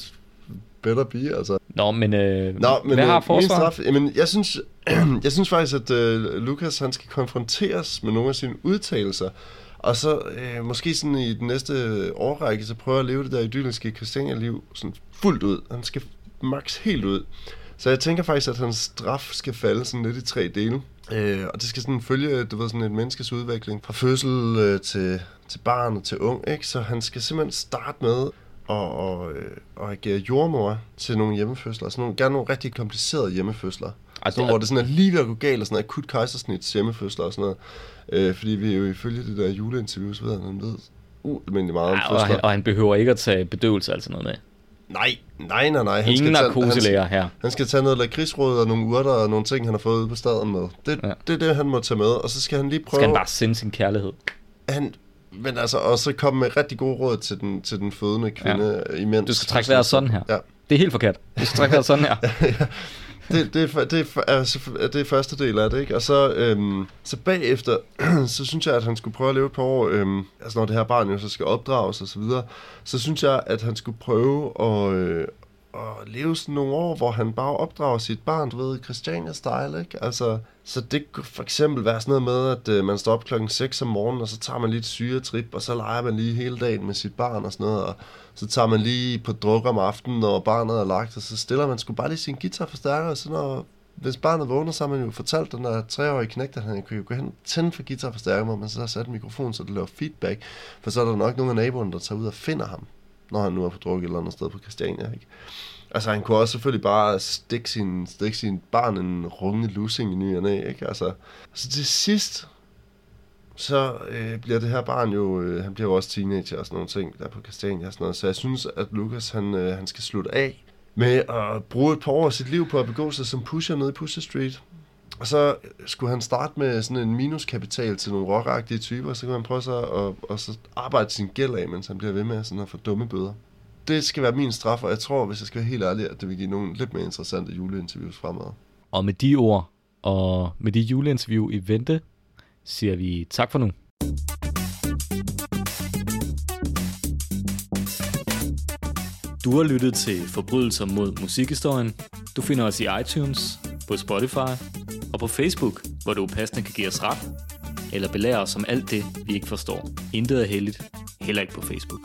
better be, altså. Nå, men, øh, Nå, men hvad øh, har forsvar? Straf, jamen, jeg synes, jeg synes faktisk, at øh, Lukas han skal konfronteres med nogle af sine udtalelser, og så øh, måske sådan i den næste årrække, så prøve at leve det der idylliske Christiania-liv sådan fuldt ud. Han skal max helt ud. Så jeg tænker faktisk, at hans straf skal falde sådan lidt i tre dele. Øh, og det skal sådan følge, du ved, sådan et menneskes udvikling fra fødsel øh, til, til barn og til ung, ikke? Så han skal simpelthen starte med at, og, øh, at agere jordmor til nogle hjemmefødsler. Sådan nogle, gerne nogle rigtig komplicerede hjemmefødsler. Altså, hvor det sådan er lige ved at gå galt, og sådan akut kejsersnits hjemmefødsler og sådan noget. Øh, fordi vi jo ifølge det der juleinterview, så ved han, ved ualmindeligt meget ja, om fødsler. Og han, og han behøver ikke at tage bedøvelse altså noget med. Nej, nej, nej, nej. Han Ingen narkoselæger her. Han skal tage noget lakridsråd og nogle urter og nogle ting, han har fået ude på staden med. Det, ja. det er det, han må tage med, og så skal han lige prøve... Skal han bare sende sin kærlighed? Han, men altså, og så komme med rigtig gode råd til den, til den fødende kvinde ja. imens. Du skal trække vejret sådan her. Ja. Det er helt forkert. Du skal trække vejret sådan her. ja, det, det, er, det, er, altså, det er første del af det, ikke? Og så, øhm, så bagefter, så synes jeg, at han skulle prøve at leve et par år, øhm, altså når det her barn jo så skal opdrages og så videre, så synes jeg, at han skulle prøve at, øh, at leve sådan nogle år, hvor han bare opdrager sit barn, du ved, Christiania-style, ikke? Altså, så det kunne for eksempel være sådan noget med, at øh, man står op klokken 6 om morgenen, og så tager man lige et syretrip, og så leger man lige hele dagen med sit barn og sådan noget, og så tager man lige på druk om aftenen, når barnet er lagt, og så stiller man sgu bare lige sin guitarforstærker, og så når, hvis barnet vågner, så har man jo fortalt den der treårige knægt, at han kunne jo gå hen og tænde for guitarforstærker, hvor man så har sat en mikrofon, så det laver feedback, for så er der nok nogle af naboerne, der tager ud og finder ham, når han nu er på druk et eller andet sted på Christiania, ikke? Altså, han kunne også selvfølgelig bare stikke sin, stikke sin barn en runge lussing i ny og næ, ikke? Altså, så til sidst, så øh, bliver det her barn jo, øh, han bliver jo også teenager og sådan nogle ting, der på Christiania og sådan noget. Så jeg synes, at Lukas, han, øh, han skal slutte af med at bruge et par år af sit liv på at begå sig som pusher nede i Pusher Street. Og så skulle han starte med sådan en minuskapital til nogle rockagtige typer, så kunne han prøve sig at, at så arbejde sin gæld af, mens han bliver ved med sådan at få dumme bøder. Det skal være min straf, og jeg tror, hvis jeg skal være helt ærlig, at det vil give nogle lidt mere interessante juleinterviews fremover. Og med de ord, og med de juleinterview i vente, siger vi tak for nu. Du har lyttet til Forbrydelser mod musikhistorien. Du finder os i iTunes, på Spotify og på Facebook, hvor du passende kan give os ret, eller belære os om alt det, vi ikke forstår. Intet er heldigt, heller ikke på Facebook.